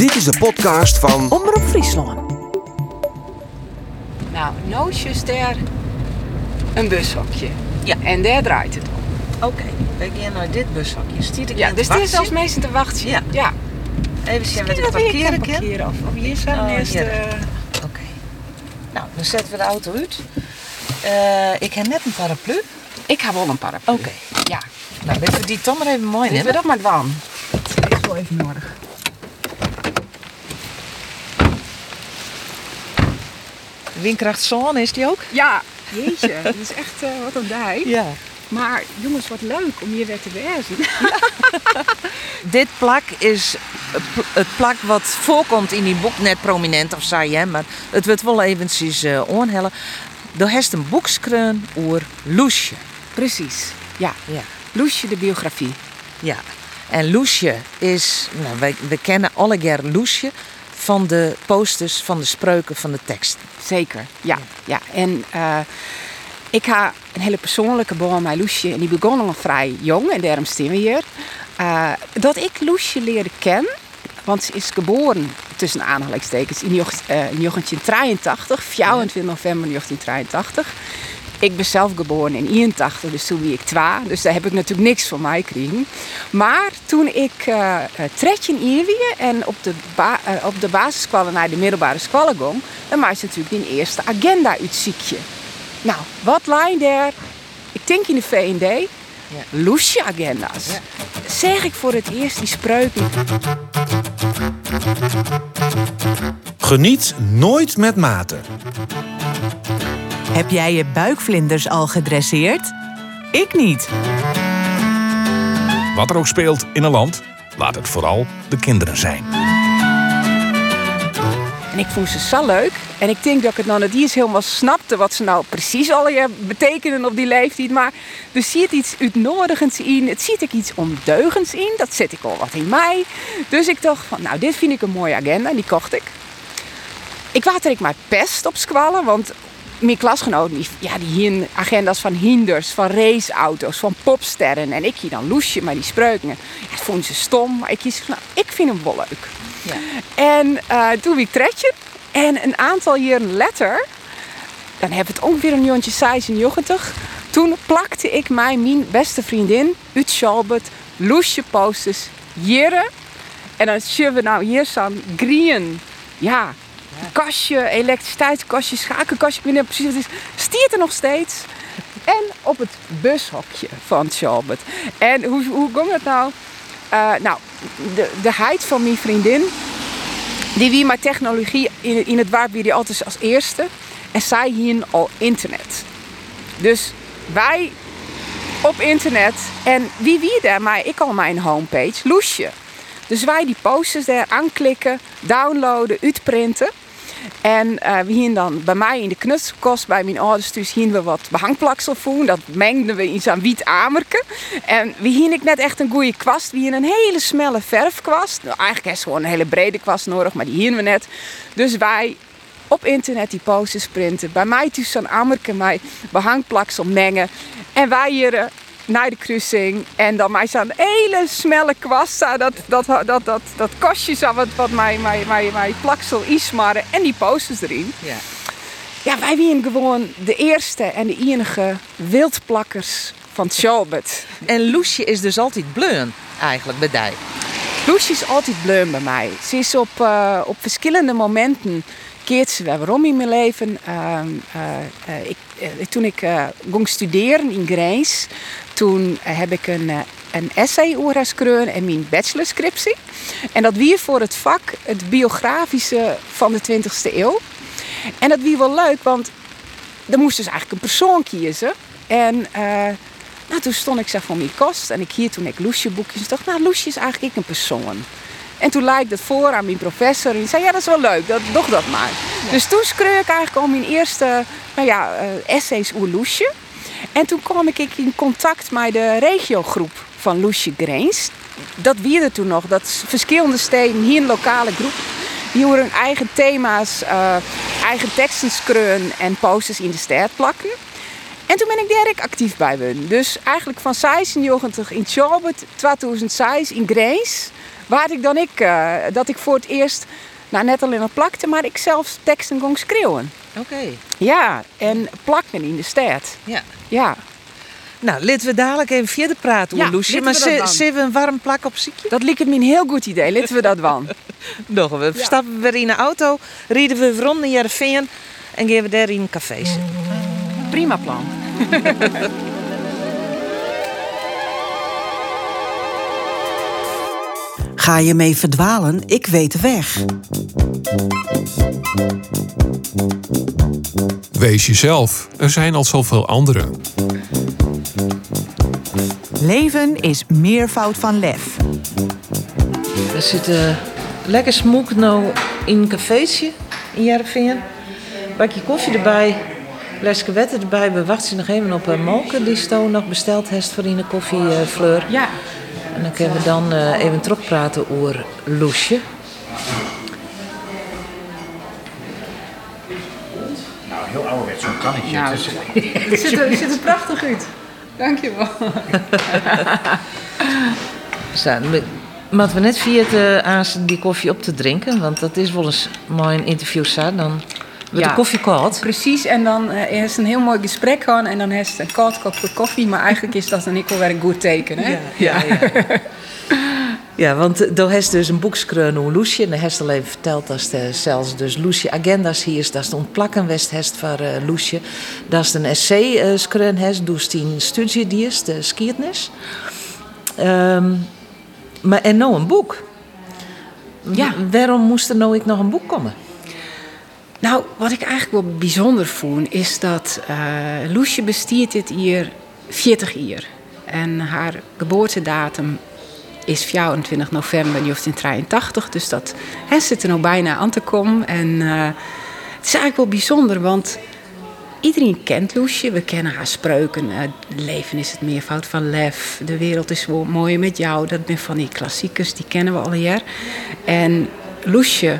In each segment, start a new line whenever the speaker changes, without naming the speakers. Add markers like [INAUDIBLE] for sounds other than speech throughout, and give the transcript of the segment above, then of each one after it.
Dit is de podcast van
Omroep Friesland.
Nou, is daar een bushokje.
Ja.
En daar draait het om.
Oké, we gaan naar dit bushokje. Stiet ik
Ja,
in
dus dit is als
wachtje?
mensen te wachten.
Ja.
ja.
Even zien wat ik parkeren
kan
kan.
parkeren. Of, of hier zijn
Oh,
eerst...
hier.
eh,
Oké. Nou, dan zetten we de auto uit. Eh, ik heb net een paraplu.
Ik heb wel een paraplu.
Oké.
Ja.
Nou, dit we die Tom maar even mooi
Dit we
nemen.
dat maar dwan. Dat is wel even nodig.
Windkracht zon is die ook?
Ja. Jeetje, dat is echt eh, wat een dij.
Ja.
Maar jongens, wat leuk om hier weer te wezen. [LAUGHS] [LAUGHS]
Dit plak is het pl- het plak wat voorkomt in die boek. Net prominent of zei je, maar het wordt wel eventjes uh, onhellen. Er heeft een boekskreun over Loesje.
Precies. Ja.
Ja.
Loesje de biografie.
Ja, en Loesje is, nou, wij, we kennen allegaar Loesje van de posters, van de spreuken, van de tekst.
Zeker, ja. ja. En eh, ik ga een hele persoonlijke band met Loesje. En die begon al vrij jong, en daarom staan we hier. Eh, dat ik Loesje leerde kennen, want ze is geboren tussen aanhalingstekens eh, in 1983, 24 november 1983. Ik ben zelf geboren in 81, dus toen was ik twee. Dus daar heb ik natuurlijk niks van mij gekregen. Maar toen ik uh, tredje in Ierwie en op de, ba uh, op de basisschool naar de middelbare school ging, dan maakte natuurlijk die eerste agenda uitziekje. Nou, wat lijn daar? Ik denk in de VND.
Ja.
Loesje agenda's.
Ja.
Zeg ik voor het eerst die spreuken.
Geniet nooit met mate.
Heb jij je buikvlinders al gedresseerd? Ik niet.
Wat er ook speelt in een land, laat het vooral de kinderen zijn.
En ik vond ze zo leuk. En ik denk dat ik het nou niet eens helemaal snapte wat ze nou precies al je betekenen op die leeftijd. Maar er zit iets uitnodigends in. Het zit ook iets ondeugends in. Dat zet ik al wat in mij. Dus ik dacht van, nou dit vind ik een mooie agenda. En die kocht ik. Ik water ik maar pest op squallen. Want mijn klasgenoten, die, ja, die hier agenda's van hinders, van raceauto's, van popsterren. En ik hier dan loesje, maar die spreuken. Ja, dat vonden ze stom. Maar ik kies, nou, ik vind hem wel leuk.
Ja.
En uh, toen wie tretje. En een aantal jaren later, dan heb het ongeveer een jongetje 96. Toen plakte ik mij, mijn beste vriendin, uit Schalbert, loesje posters, jaren. En dan zien we nou hier staan green. Ja, kastje, elektriciteitskastje, schakelkastje, ik weet niet precies wat het is. Stiert er nog steeds. En op het bushokje van Schalbert. En hoe, hoe ging het nou? Uh, nou, de, de heid van mijn vriendin, die wie maar technologie in, het waar wie altijd als eerste. En zij hier al internet. Dus wij op internet. En wie wie daar? Maar ik al mijn homepage, Loesje. Dus wij die posters daar aanklikken, downloaden, uitprinten. En uh, we gingen dan bij mij in de knutselkost, bij mijn ouders dus gingen we wat behangplaksel voeren. Dat mengden we in zo'n wiet amerke. En we gingen ik net echt een goede kwast. We gingen een hele smelle verfkwast. Nou, eigenlijk is gewoon een hele brede kwast nodig, maar die gingen we net. Dus wij op internet die posters printen. Bij mij dus zo'n amerke, mij behangplaksel mengen. En wij hier... Naar de kruising. En dan mij zo'n hele smelle kwast. Dat, dat, dat, dat, dat, kostje zo wat, wat mij, mij, mij, mij plaksel ismarren. En die posters erin.
Ja.
Ja, wij waren gewoon de eerste en de enige wildplakkers van Schalbert.
En Loesje is dus altijd bleun, eigenlijk, bij die.
Loesje is altijd bleun bij mij. Ze is op, uh, op verschillende momenten keert ze waarom in mijn leven. Uh, uh, ik, toen ik ging studeren in Grijns, toen heb ik een, een essay over en mijn bachelorscriptie. En dat wie voor het vak het biografische van de 20e eeuw. En dat wie wel leuk, want er moest dus eigenlijk een persoon kiezen. En uh, nou, toen stond ik zeg voor mijn kost en ik hier toen ik Loesje boekjes dacht, nou Loesje is eigenlijk ik een persoon. En toen leidde het voor aan mijn professor en die zei, ja dat is wel leuk, dat, doe dat maar. Ja. Dus toen schreef ik eigenlijk al mijn eerste nou ja, uh, essays over Loesje. En toen kwam ik in contact met de regiogroep van Loesje Greens. Dat wierde toen nog, dat verschillende steden, hier een lokale groep. Die hun eigen thema's, uh, eigen teksten schreeuwen en posters in de stad plakken. En toen ben ik direct actief bij hun. Dus eigenlijk van 96 in Schalbert, 2006 in Greens waar ik dan ik, eh, dat ik voor het eerst, nou net alleen het plakte, maar ik zelfs teksten kon schreeuwen.
Oké.
Ja, en plakken in de stad.
Ja.
Ja,
Nou, laten we dadelijk even verder praten,
Ja,
ja, Loesje. Maar
dan.
zullen we een warm plak op ziekje?
dat liep me een heel goed idee. Laten we dat van. [LAUGHS]
Nog, we stappen weer in de auto, rijden we rond naar Jereveen en gaan we daar in een café zitten.
Prima plan. [LAUGHS]
Ga je mee verdwalen? Ik weet de weg.
Wees jezelf. Er zijn al zoveel anderen.
Leven is meervoud van lef.
We zitten lekker smoek nou in een cafeetje in Jereveen. Bakje koffie erbij, lesje wetten erbij. We wachten nog even op een molke die Sto nog besteld heeft voor in de koffiefleur.
Ja,
En dan kunnen we dan eh, even terugpraten over Loesje.
Nou, heel ouderwets, zo'n kannetje.
Nou,
Het is-
het ziet er, ziet er prachtig uit. Dankjewel.
We- [LAUGHS] Maar we net via het aan die koffie op te drinken, want dat is wel eens mooi een interview staat, dan wordt
Ja.
de koffie koud.
Precies, en dan eh, is het een heel mooi gesprek gewoon en dan is het een koud kopje koffie, maar eigenlijk is dat dan ik wel weer een goed teken. Hè?
ja, ja. Ja, [LAUGHS] want eh, daar heeft dus een boekskreun over Loesje. En heeft al even verteld dat ze zelfs dus Loesje agenda's hier is. Dat is de ontplakken west heeft van eh Loesje. Dat is een essay eh skreun heeft, dus die studie die is, de skiertnis. Ehm, maar en nou een boek.
Ja.
Waarom moest er nou ik nog een boek komen?
Nou, wat ik eigenlijk wel bijzonder vond, is dat eh Loesje bestiert dit hier 40 jaar. En haar geboortedatum is 24 november 1983, dus dat hè, zit er nou bijna aan te komen. En eh, het is eigenlijk wel bijzonder, want iedereen kent Loesje. We kennen haar spreuken. eh, leven is het meervoud van lef. De wereld is mooi met jou. Dat zijn van die klassiekers, die kennen we al jaar. En Loesje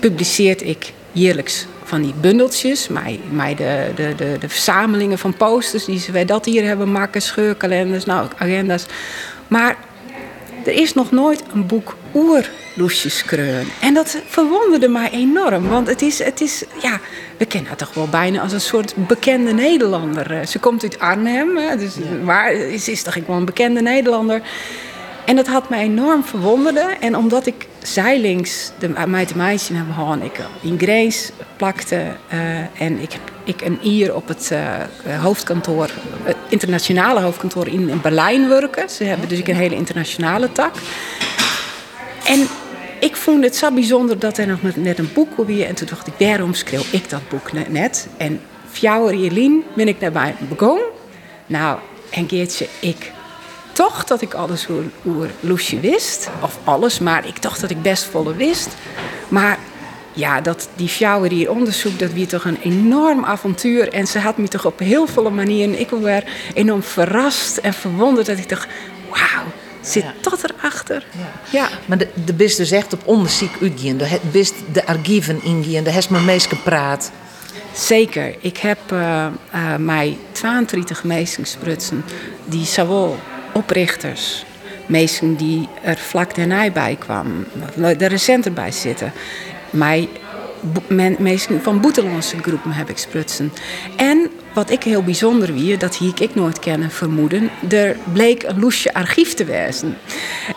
publiceert ik jaarlijks van die bundeltjes. Mij de, de, de, de verzamelingen van posters die ze wij dat hier hebben maken. Scheurkalenders, nou, agenda's. Maar er is nog nooit een boek oer Loesjes Kreun. En dat verwonderde mij enorm. Want het is, het is, ja, we kennen haar toch wel bijna als een soort bekende Nederlander. Eh, Ze komt uit Arnhem, dus, maar ze is toch gewoon een bekende Nederlander. En dat had mij enorm verwonderd. En omdat ik zijlings de te meisje hebben gehad, ik in Grace plakte eh, en ik ik een hier op het eh, hoofdkantoor, het internationale hoofdkantoor in, Berlijn werken. Ze hebben dus een hele internationale tak. En ik vond het zo bijzonder dat er nog net- een boek weer. En toen dacht ik, waarom schreeuw ik dat boek ne- net? En Fjouwer Jelien ben ik daarbij begonnen. Nou, en Geertje, ik toch dat ik alles hoe, hoe Loesje wist. Of alles, maar ik dacht dat ik best volle wist. Maar ja, dat, die Fjouwer hier onderzoek, dat weer toch een enorm avontuur. En ze had me toch op heel veel manieren, ik werd enorm verrast en verwonderd. Dat ik dacht, wauw, zit dat erachter? Ja.
Maar de, de bist dus echt op onderzoek uitgaan. De bist de archieven ingaan. De heeft me meest gepraat.
Zeker. Ik heb eh, eh, mij 32 meestingsprutsen die zowel oprichters, meesten die er vlak daarna bij kwamen, er recenter bij zitten, mij bo- men- meesten van Boetelandse groepen heb ik sprutsen. En wat ik heel bijzonder wie, dat hier ik nooit kennen vermoeden, er bleek een loesje archief te wezen.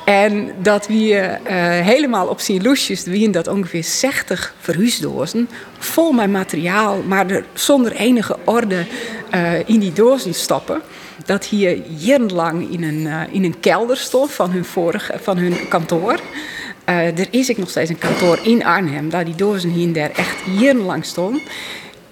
En dat we eh, helemaal op zijn loesjes, wie dat ongeveer 60 verhuisdozen, vol met materiaal, maar er zonder enige orde eh, in die dozen stoppen. Dat hier jarenlang in een, eh, in een kelder stond van hun, vorige, van hun kantoor. Er is ik nog steeds een kantoor in Arnhem, waar die dozen hier en daar echt jarenlang stonden.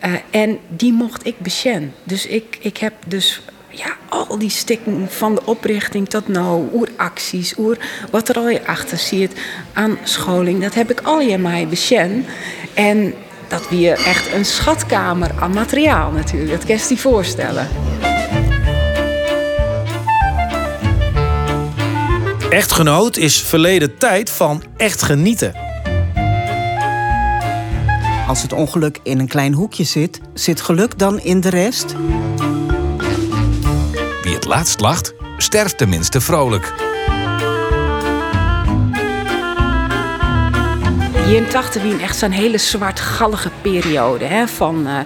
Eh, en die mocht ik besjen. Dus ik, ik heb dus ja, al die stikken van de oprichting tot nou, oer acties, oer wat er al je achter zit aan scholing, dat heb ik al je mij besjen. En dat weer echt een schatkamer aan materiaal natuurlijk, dat kan je je voorstellen.
Echtgenoot is verleden tijd van echt genieten.
Als het ongeluk in een klein hoekje zit, zit geluk dan in de rest?
Wie het laatst lacht, sterft tenminste vrolijk.
jaren 80 wie echt zo'n hele zwartgallige periode. Hè, van, uh,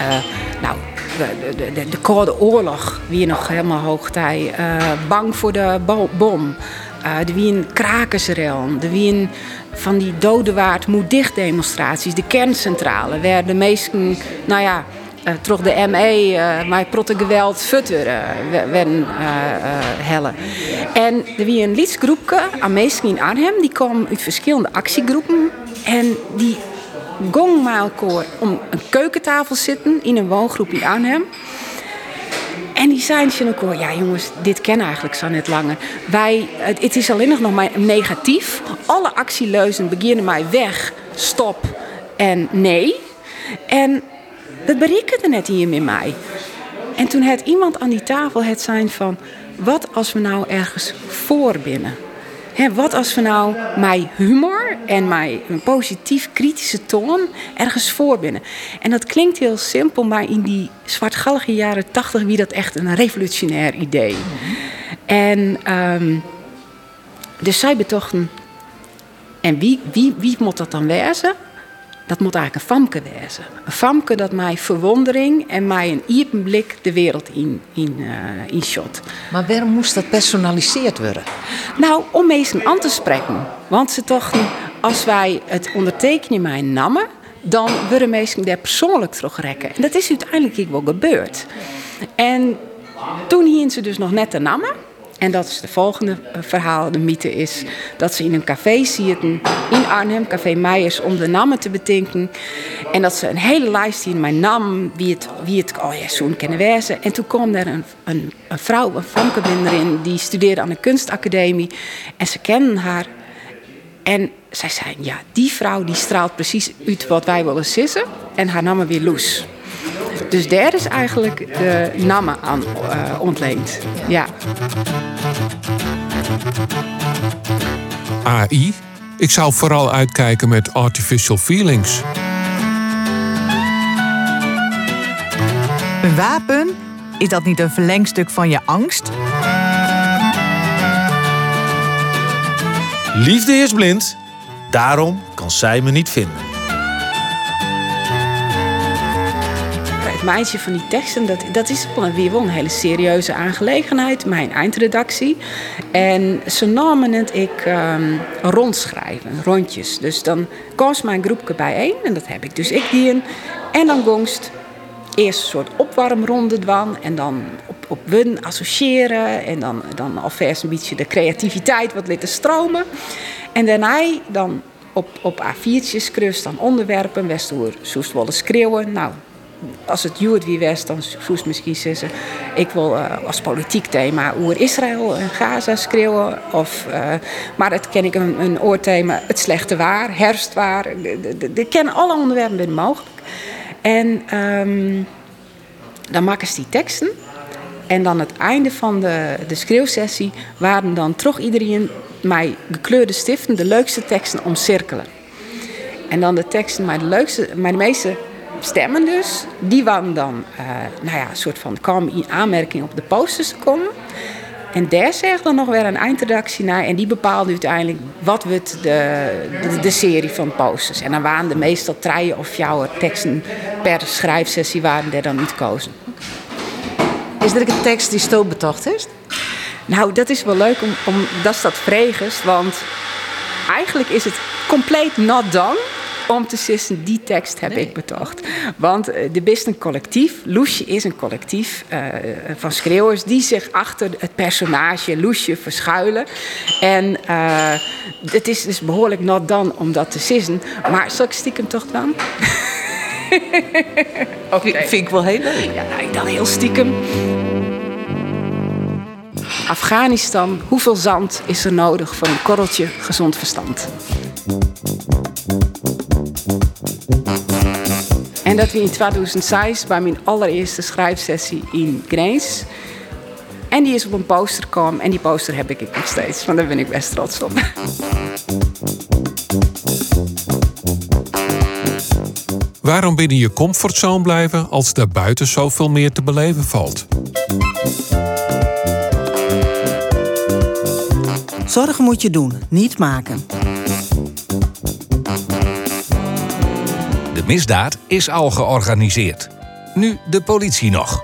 uh, nou, de, de, de, de, Koude Oorlog, wie nog helemaal hoogtij. Uh, bang voor de bom. er wie een krakersrel. Er wie een van die dodenwaard moet dicht demonstraties. De kerncentrale, waar de meesten, nou ja, uh, toch de ME, uh, maar protte geweld futter uh, werden hellen. En er was een aan meesten in Arnhem, die kwam uit verschillende actiegroepen. En die gong maar elkaar om een keukentafel zitten in een woongroep in Arnhem. En die ze elkaar, ja jongens, dit kennen eigenlijk zo net langer. Wij, het, het is alleen nog maar negatief. Alle actieleuzen beginnen mij weg, stop en nee. En dat berekende net hier met mij. En toen had iemand aan die tafel het zijn van... wat als we nou ergens voor binnen? He, wat als we nou mijn humor en mijn positief kritische toon ergens voor binnen? En dat klinkt heel simpel, maar in die zwartgallige jaren tachtig wie dat echt een revolutionair idee. En um, dus zij betochten. En wie, wie, wie moet dat dan wezen? Dat moet eigenlijk een famke wezen. Een famke dat mij verwondering en mij een iepen blik de wereld in, in, uh, in shot.
Maar waarom moest dat personaliseerd worden?
Nou, om mensen aan te spreken. Want ze toch, als wij het ondertekenen in mijn namen, dan worden mensen daar persoonlijk terugrekken. En dat is uiteindelijk wel gebeurd. En toen hien ze dus nog net de namen. En dat is de volgende verhaal, de mythe is dat ze in een café zitten in Arnhem, Café Meijers, om de namen te bedenken. En dat ze een hele lijst in mijn naam, wie het, wie het oh ja, zo'n kennen. En toen kwam er een, een, een vrouw, een Famke in, die studeerde aan de kunstacademie. En ze kenden haar. En zij zei, ja, die vrouw die straalt precies uit wat wij willen sissen. En haar naam weer Loes. Dus daar is eigenlijk de namen aan uh, ontleend. Ja.
AI? Ik zou vooral uitkijken met artificial feelings.
Een wapen? Is dat niet een verlengstuk van je angst?
Liefde is blind, daarom kan zij me niet vinden.
Meisje van die teksten, dat, dat is weer wel een hele serieuze aangelegenheid. Mijn eindredactie. En ze namen het ik um, rondschrijven, rondjes. Dus dan koos mijn groepje bijeen en dat heb ik dus ik die En dan gongst eerst een soort opwarmronde dwan en dan op, op wun associëren en dan, dan alvast een beetje de creativiteit wat laten stromen. En daarna dan op, op A4'tjes krust dan onderwerpen, Westoer zoest willen schreeuwen. Nou, als het Juwet wie was, dan zou misschien zeggen... ik wil uh, als politiek thema oer Israël en Gaza schreeuwen. Of, uh, maar het ken ik een, een oorthema, het slechte waar, herfstwaar. Ik ken alle onderwerpen binnen mogelijk. En um, dan maken ze die teksten. En dan het einde van de, de schreeuwsessie waren dan toch iedereen mij gekleurde stiften de leukste teksten omcirkelen. En dan de teksten, maar de leukste, maar meeste stemmen dus. Die waren dan, uh, nou ja, een soort van kwamen in aanmerking op de posters te komen. En daar zegt dan nog weer een eindredactie naar. En die bepaalde uiteindelijk wat wordt de, de, de, serie van posters. En dan waren er meestal drie of jouw teksten per schrijfsessie waren er dan niet kozen.
Is er een tekst die stootbetocht is?
Nou, dat is wel leuk om, om dat is dat vregens. Want eigenlijk is het compleet not done om te sissen, die tekst heb ik betocht. Want eh, de best een collectief. Loesje is een collectief uh, van schreeuwers die zich achter het personage Loesje verschuilen. En uh, het is dus behoorlijk not dan om dat te sissen. Maar zal ik stiekem toch dan? [LAUGHS]
okay. Vind ik wel heel leuk.
Ja, nou, dan heel stiekem. Afghanistan, hoeveel zand is er nodig voor een korreltje gezond verstand? En dat we in 2006 bij mijn allereerste schrijfsessie in Grijs. En die is op een poster gekomen en die poster heb ik nog steeds, want daar ben ik best trots op.
Waarom binnen je comfortzone blijven als daar buiten zoveel meer te beleven valt?
Zorgen moet je doen, niet maken.
Misdaad is al georganiseerd. Nu de politie nog.